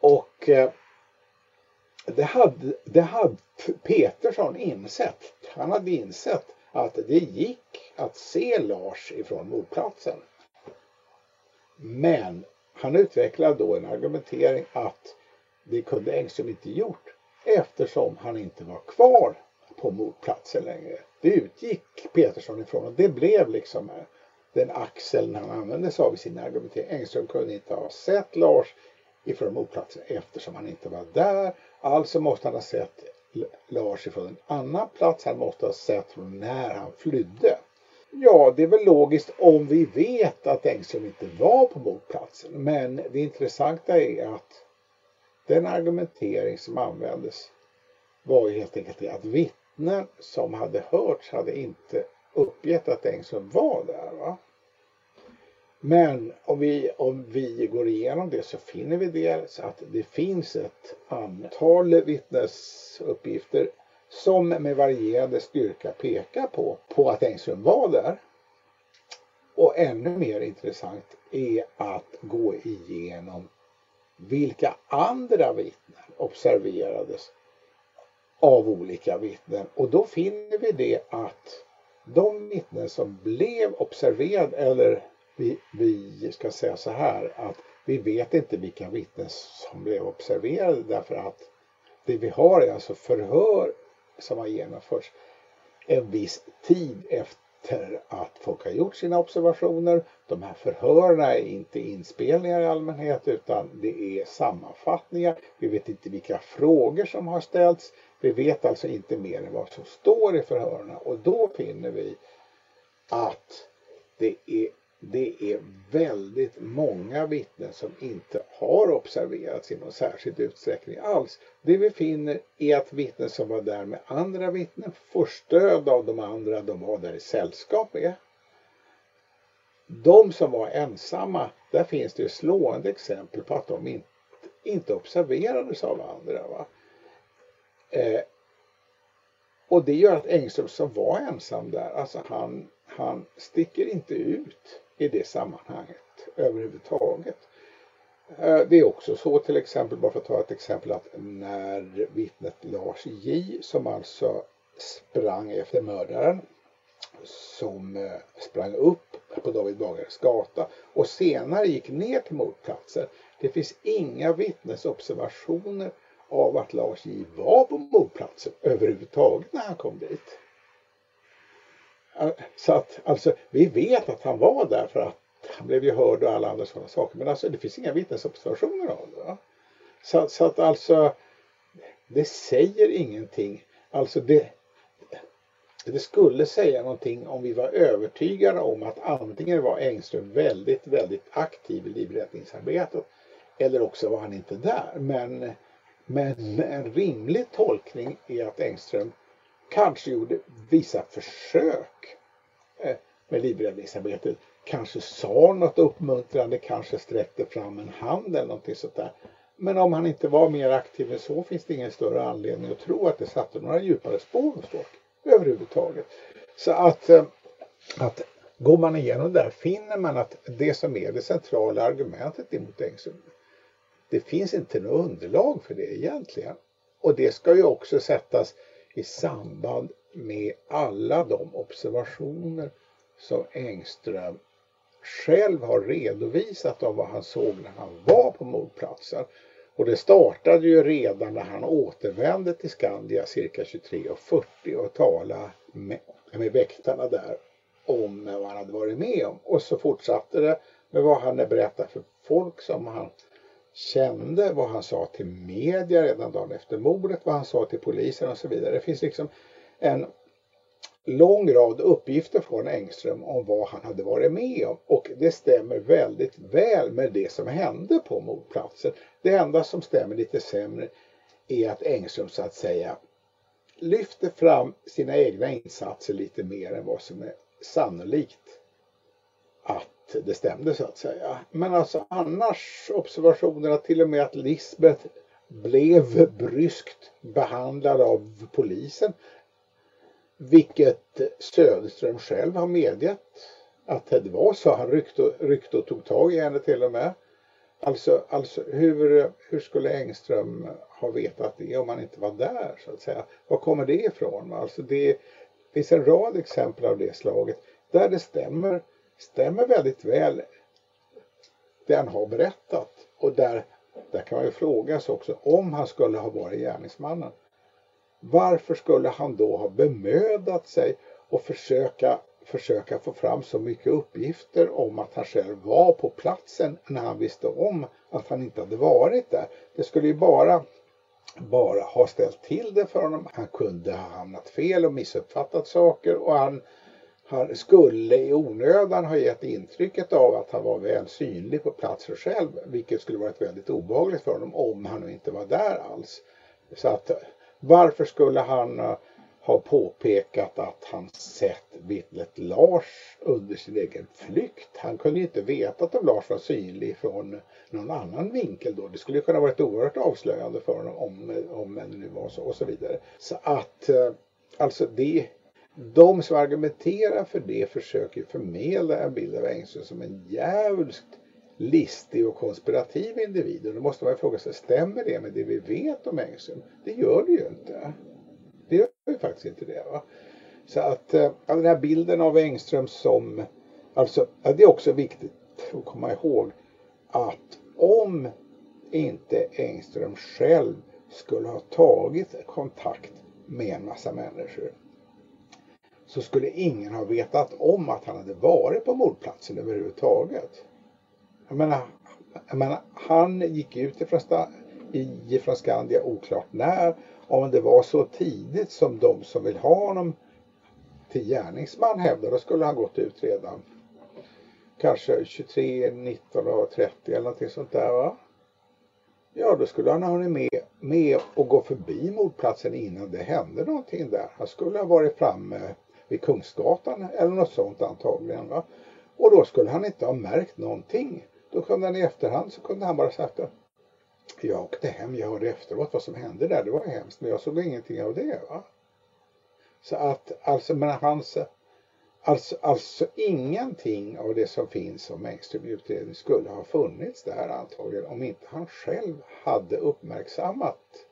[SPEAKER 7] och eh, det, hade, det hade Petersson insett. Han hade insett att det gick att se Lars ifrån mordplatsen. Men han utvecklade då en argumentering att det kunde Engström inte gjort eftersom han inte var kvar på mordplatsen längre. Det utgick Petersson ifrån och det blev liksom eh, den axeln han använde sig av i sin argumentering. Engström kunde inte ha sett Lars ifrån mordplatsen eftersom han inte var där. Alltså måste han ha sett Lars ifrån en annan plats. Han måste ha sett från när han flydde. Ja, det är väl logiskt om vi vet att Engström inte var på mordplatsen. Men det intressanta är att den argumentering som användes var ju helt enkelt det att vittnen som hade hörts hade inte uppgett att Engström var där. Va? Men om vi, om vi går igenom det så finner vi dels att det finns ett antal vittnesuppgifter som med varierande styrka pekar på, på att Engström var där. Och ännu mer intressant är att gå igenom vilka andra vittnen observerades av olika vittnen. Och då finner vi det att de vittnen som blev observerade, eller vi, vi ska säga så här att vi vet inte vilka vittnen som blev observerade därför att det vi har är alltså förhör som har genomförts en viss tid efter att folk har gjort sina observationer. De här förhören är inte inspelningar i allmänhet utan det är sammanfattningar. Vi vet inte vilka frågor som har ställts. Vi vet alltså inte mer än vad som står i förhören och då finner vi att det är det är väldigt många vittnen som inte har observerats i någon särskild utsträckning alls. Det vi finner är att vittnen som var där med andra vittnen får stöd av de andra de var där i sällskap med. De som var ensamma, där finns det slående exempel på att de inte inte observerades av andra. Va? Eh, och det gör att Engström som var ensam där, alltså han, han sticker inte ut i det sammanhanget överhuvudtaget. Eh, det är också så till exempel, bara för att ta ett exempel, att när vittnet Lars J som alltså sprang efter mördaren som eh, sprang upp på David Bagares gata och senare gick ner till mordplatsen. Det finns inga vittnesobservationer av att Lars J var på mordplatsen överhuvudtaget när han kom dit. Så att alltså, vi vet att han var där för att han blev ju hörd och alla andra sådana saker. Men alltså det finns inga vittnesobservationer av det. Så, så, att alltså det säger ingenting. Alltså det, det skulle säga någonting om vi var övertygade om att antingen var Engström väldigt, väldigt aktiv i livräddningsarbetet eller också var han inte där. Men, men en rimlig tolkning är att Engström kanske gjorde vissa försök eh, med livräddningsarbetet. Kanske sa något uppmuntrande, kanske sträckte fram en hand eller någonting sånt där. Men om han inte var mer aktiv än så finns det ingen större anledning att tro att det satte några djupare spår hos folk överhuvudtaget. Så att, eh, att går man igenom det där finner man att det som är det centrala argumentet emot Engström, det finns inte något underlag för det egentligen. Och det ska ju också sättas i samband med alla de observationer som Engström själv har redovisat av vad han såg när han var på mordplatsen. Och det startade ju redan när han återvände till Skandia cirka 23.40 och talade med, med väktarna där om vad han hade varit med om. Och så fortsatte det med vad han berättade för folk som han kände, vad han sa till media redan dagen efter mordet, vad han sa till polisen och så vidare. Det finns liksom en lång rad uppgifter från Engström om vad han hade varit med om och det stämmer väldigt väl med det som hände på mordplatsen. Det enda som stämmer lite sämre är att Engström så att säga lyfter fram sina egna insatser lite mer än vad som är sannolikt att det stämde så att säga. Men alltså annars observationerna till och med att Lisbeth blev bryskt behandlad av polisen vilket Söderström själv har medgett att det var så. Han ryckte, ryckte och tog tag i henne till och med. Alltså, alltså hur, hur skulle Engström ha vetat det om han inte var där så att säga? Var kommer det ifrån? Alltså det finns en rad exempel av det slaget där det stämmer, stämmer väldigt väl det han har berättat och där, där kan man ju fråga sig också om han skulle ha varit gärningsmannen. Varför skulle han då ha bemödat sig och försöka, försöka få fram så mycket uppgifter om att han själv var på platsen när han visste om att han inte hade varit där? Det skulle ju bara, bara ha ställt till det för honom. Han kunde ha hamnat fel och missuppfattat saker och han, han skulle i onödan ha gett intrycket av att han var väl synlig på platsen själv, vilket skulle varit väldigt obehagligt för honom om han nu inte var där alls. Så att varför skulle han eh, ha påpekat att han sett vittnet Lars under sin egen flykt? Han kunde ju inte veta att om Lars var synlig från någon annan vinkel då. Det skulle kunna varit oerhört avslöjande för honom om, om det nu var så och så vidare. Så att eh, alltså det de som argumenterar för det försöker förmedla en bild av Engström som en djävulskt listig och konspirativ individ. Och då måste man fråga sig, stämmer det med det vi vet om Engström? Det gör det ju inte. Det gör ju faktiskt inte det. Va? Så att eh, den här bilden av Engström som, alltså det är också viktigt att komma ihåg att om inte Engström själv skulle ha tagit kontakt med en massa människor så skulle ingen ha vetat om att han hade varit på mordplatsen överhuvudtaget. Jag menar, jag menar, han gick ut ifrån, ifrån Skandia oklart när. Om det var så tidigt som de som vill ha honom till gärningsman hävdar, då skulle han gått ut redan kanske 23, 19 och 30 eller någonting sånt där va. Ja, då skulle han ha hunnit med, med och gå förbi mordplatsen innan det hände någonting där. Han skulle ha varit framme vid Kungsgatan eller något sånt antagligen. Va? Och då skulle han inte ha märkt någonting. Då kunde han i efterhand så kunde han bara sagt att jag åkte hem, jag hörde efteråt vad som hände där, det var hemskt, men jag såg ingenting av det. Va? Så att, alltså, men hans, alltså, alltså ingenting av det som finns om Engström i utredning skulle ha funnits där antagligen om inte han själv hade uppmärksammat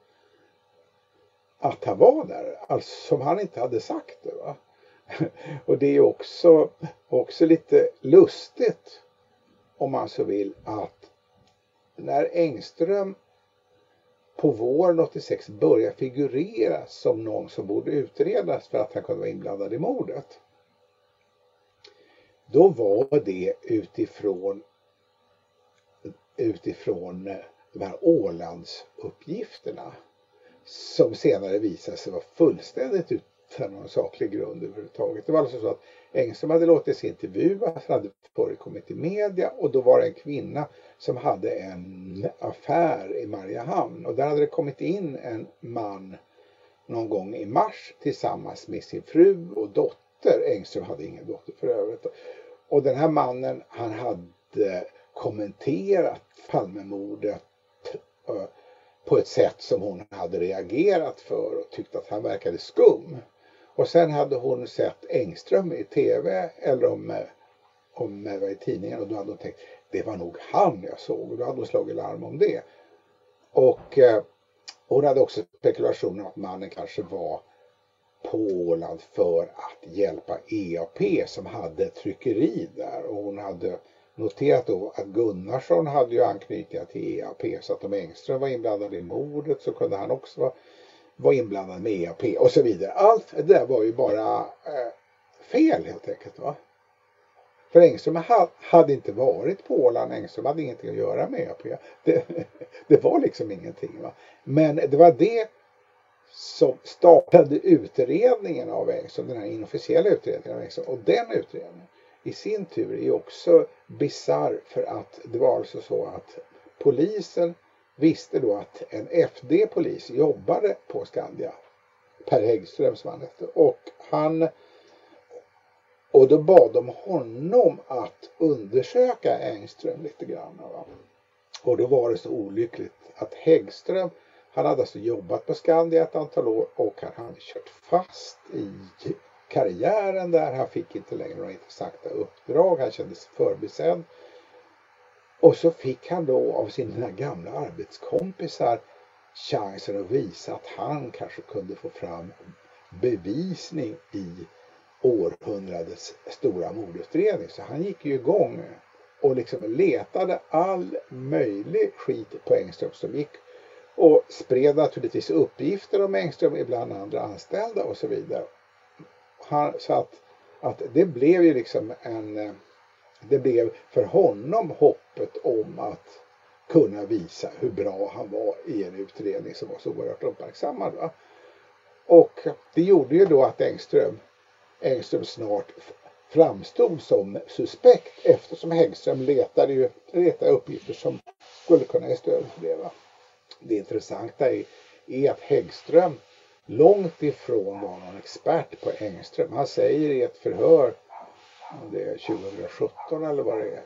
[SPEAKER 7] att han var där, alltså som han inte hade sagt det. Va? Och det är också, också lite lustigt om man så vill att när Engström på våren 86 börjar figurera som någon som borde utredas för att han kunde vara inblandad i mordet. Då var det utifrån utifrån de här Ålandsuppgifterna som senare visade sig vara fullständigt utan någon saklig grund överhuvudtaget. Det var alltså så att Engström hade låtit sig intervjuas, hade förekommit i media och då var det en kvinna som hade en affär i Mariehamn och där hade det kommit in en man någon gång i mars tillsammans med sin fru och dotter. Engström hade ingen dotter för övrigt. Och den här mannen han hade kommenterat Palmemordet eh, på ett sätt som hon hade reagerat för och tyckt att han verkade skum. Och sen hade hon sett Engström i tv eller om, om det var i tidningen och då hade hon tänkt det var nog han jag såg och då hade hon slagit larm om det. Och eh, hon hade också spekulationer att mannen kanske var på Åland för att hjälpa EAP som hade tryckeri där och hon hade noterat då att Gunnarsson hade ju anknytningar till EAP så att om Engström var inblandad i mordet så kunde han också vara, var inblandad med EAP och så vidare. Allt det där var ju bara eh, fel helt enkelt. Va? För Engström hade inte varit på Åland, Engström hade ingenting att göra med EAP. Det, det var liksom ingenting. Va? Men det var det som startade utredningen av Engström, den här inofficiella utredningen av Engström. Och den utredningen i sin tur är också bizarr för att det var alltså så att polisen visste då att en FD-polis jobbade på Skandia. Per Häggström som han hette. Och han och då bad de honom att undersöka Engström lite grann. Va? Och då var det så olyckligt att Häggström, han hade alltså jobbat på Skandia ett antal år och han hade kört fast i karriären där. Han fick inte längre några intressanta uppdrag. Han kände sig förbisedd. Och så fick han då av sina gamla arbetskompisar chansen att visa att han kanske kunde få fram bevisning i århundradets stora mordutredning. Så han gick ju igång och liksom letade all möjlig skit på Engström som gick och spred naturligtvis uppgifter om Engström ibland andra anställda och så vidare. Han, så att, att det blev ju liksom en eh, det blev för honom hoppet om att kunna visa hur bra han var i en utredning som var så oerhört uppmärksammad. Va? Och det gjorde ju då att Engström Engström snart framstod som suspekt eftersom Häggström letade, ju, letade uppgifter som skulle kunna ge stöd för det. Va? Det intressanta är, är att Häggström långt ifrån var någon expert på Engström. Han säger i ett förhör, det är 2017 eller vad det är,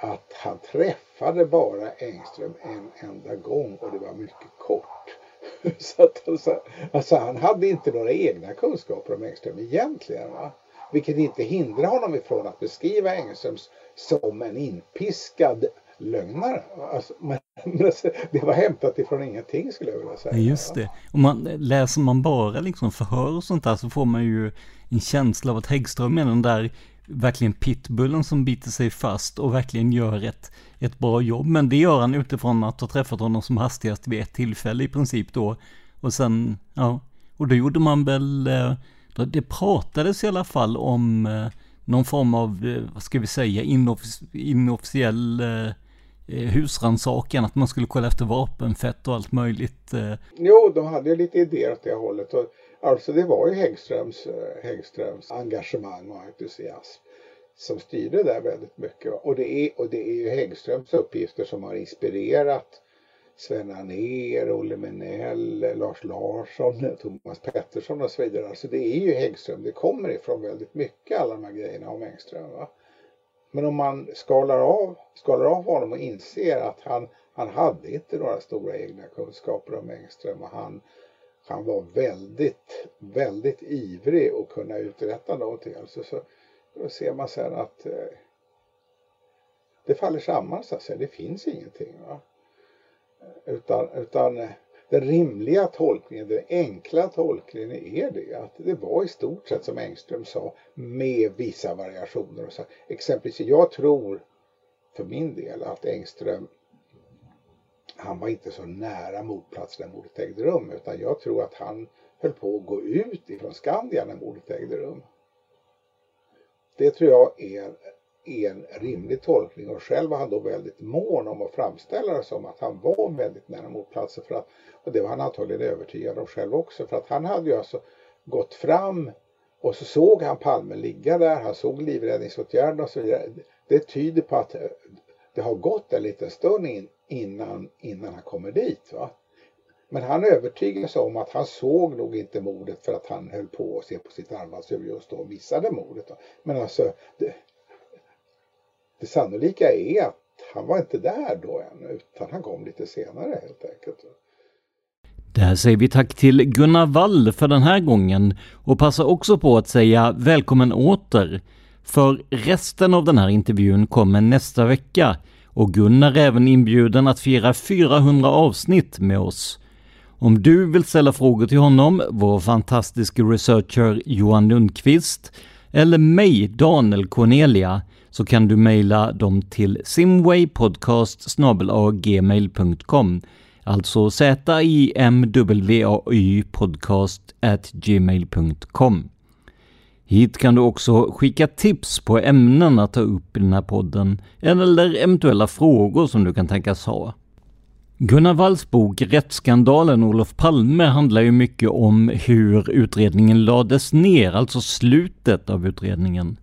[SPEAKER 7] att han träffade bara Engström en enda gång och det var mycket kort. Så att, alltså, alltså, han hade inte några egna kunskaper om Engström egentligen. Va? Vilket inte hindrar honom ifrån att beskriva Engström som en inpiskad lögnare. Alltså, men, alltså, det var hämtat ifrån ingenting skulle jag vilja säga.
[SPEAKER 2] Just det. Och man, läser man bara liksom förhör och sånt där så får man ju en känsla av att Häggström är den där verkligen pitbullen som biter sig fast och verkligen gör ett, ett bra jobb. Men det gör han utifrån att ha träffat honom som hastigast vid ett tillfälle i princip då. Och sen, ja, och då gjorde man väl, eh, det pratades i alla fall om eh, någon form av, eh, vad ska vi säga, inoffic inofficiell eh, eh, husrannsakan, att man skulle kolla efter vapenfett och allt möjligt.
[SPEAKER 7] Jo, de hade ju lite idéer åt det hållet. Och Alltså det var ju Häggströms, eh, Häggströms engagemang och entusiasm som styrde där väldigt mycket. Och det, är, och det är ju Häggströms uppgifter som har inspirerat Sven Anér, Olle Menell, eh, Lars Larsson, eh, Thomas Pettersson och så vidare. Alltså det är ju Häggström, det kommer ifrån väldigt mycket alla de här grejerna om Engström. Va? Men om man skalar av, skalar av honom och inser att han, han hade inte några stora egna kunskaper om Engström och han, han var väldigt, väldigt ivrig att kunna uträtta någonting. Alltså så, då ser man sen att eh, det faller samman så att säga. Det finns ingenting. Va? Utan, utan eh, den rimliga tolkningen, den enkla tolkningen är det att det var i stort sett som Engström sa med vissa variationer. Och så. Exempelvis, jag tror för min del att Engström han var inte så nära mordplatsen när mordet ägde rum utan jag tror att han höll på att gå ut ifrån Skandia när mordet ägde rum. Det tror jag är en rimlig tolkning och själv var han då väldigt mån om att framställa det som att han var väldigt nära mordplatsen för att, och det var han antagligen övertygad om själv också för att han hade ju alltså gått fram och så såg han Palme ligga där, han såg livräddningsåtgärderna och så vidare. Det tyder på att det har gått en liten stund in, innan, innan han kommer dit. Va? Men han övertygas om att han såg nog inte mordet för att han höll på att se på sitt armbandsur just då och missade mordet. Va? Men alltså, det, det sannolika är att han var inte där då ännu utan han kom lite senare helt enkelt.
[SPEAKER 2] Där säger vi tack till Gunnar Wall för den här gången och passar också på att säga välkommen åter. För resten av den här intervjun kommer nästa vecka och Gunnar är även inbjuden att fira 400 avsnitt med oss. Om du vill ställa frågor till honom, vår fantastiska researcher Johan Lundqvist, eller mig, Daniel Cornelia, så kan du mejla dem till simwaypodcast.gmail.com Alltså z-i-m-w-a-y podcast at gmail.com. Hit kan du också skicka tips på ämnen att ta upp i den här podden, eller eventuella frågor som du kan tänkas ha. Gunnar Walls bok Rättsskandalen Olof Palme handlar ju mycket om hur utredningen lades ner, alltså slutet av utredningen.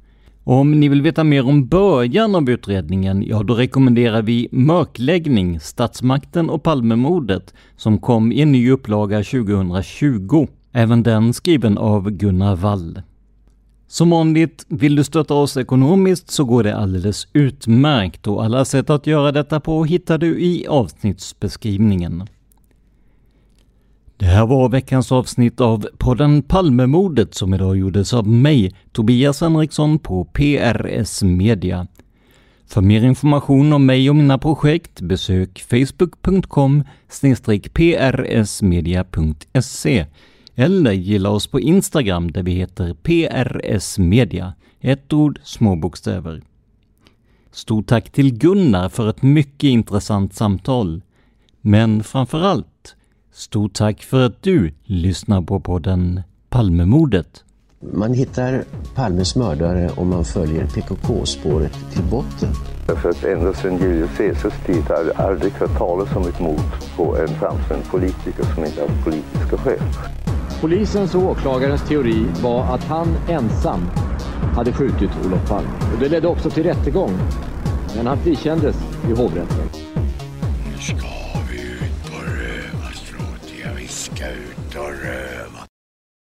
[SPEAKER 2] Om ni vill veta mer om början av utredningen, ja då rekommenderar vi Mörkläggning, Statsmakten och Palmemordet som kom i en ny upplaga 2020. Även den skriven av Gunnar Wall. Som vanligt, vill du stötta oss ekonomiskt så går det alldeles utmärkt och alla sätt att göra detta på hittar du i avsnittsbeskrivningen. Det här var veckans avsnitt av podden Palmemordet som idag gjordes av mig, Tobias Henriksson på PRS Media. För mer information om mig och mina projekt besök facebook.com prsmedia.se eller gilla oss på Instagram där vi heter PRS Media. Ett ord, små bokstäver. Stort tack till Gunnar för ett mycket intressant samtal. Men framför allt, stort tack för att du lyssnar på podden Palmemordet.
[SPEAKER 8] Man hittar Palmes mördare om man följer PKK-spåret till botten.
[SPEAKER 5] För att ända sedan Julius Caesars tid har jag aldrig hört talas om ett mord på en framstående politiker som inte haft politiska skäl.
[SPEAKER 9] Polisens och åklagarens teori var att han ensam hade skjutit Olof Palme. Och det ledde också till rättegång. Men han frikändes i hovrätten.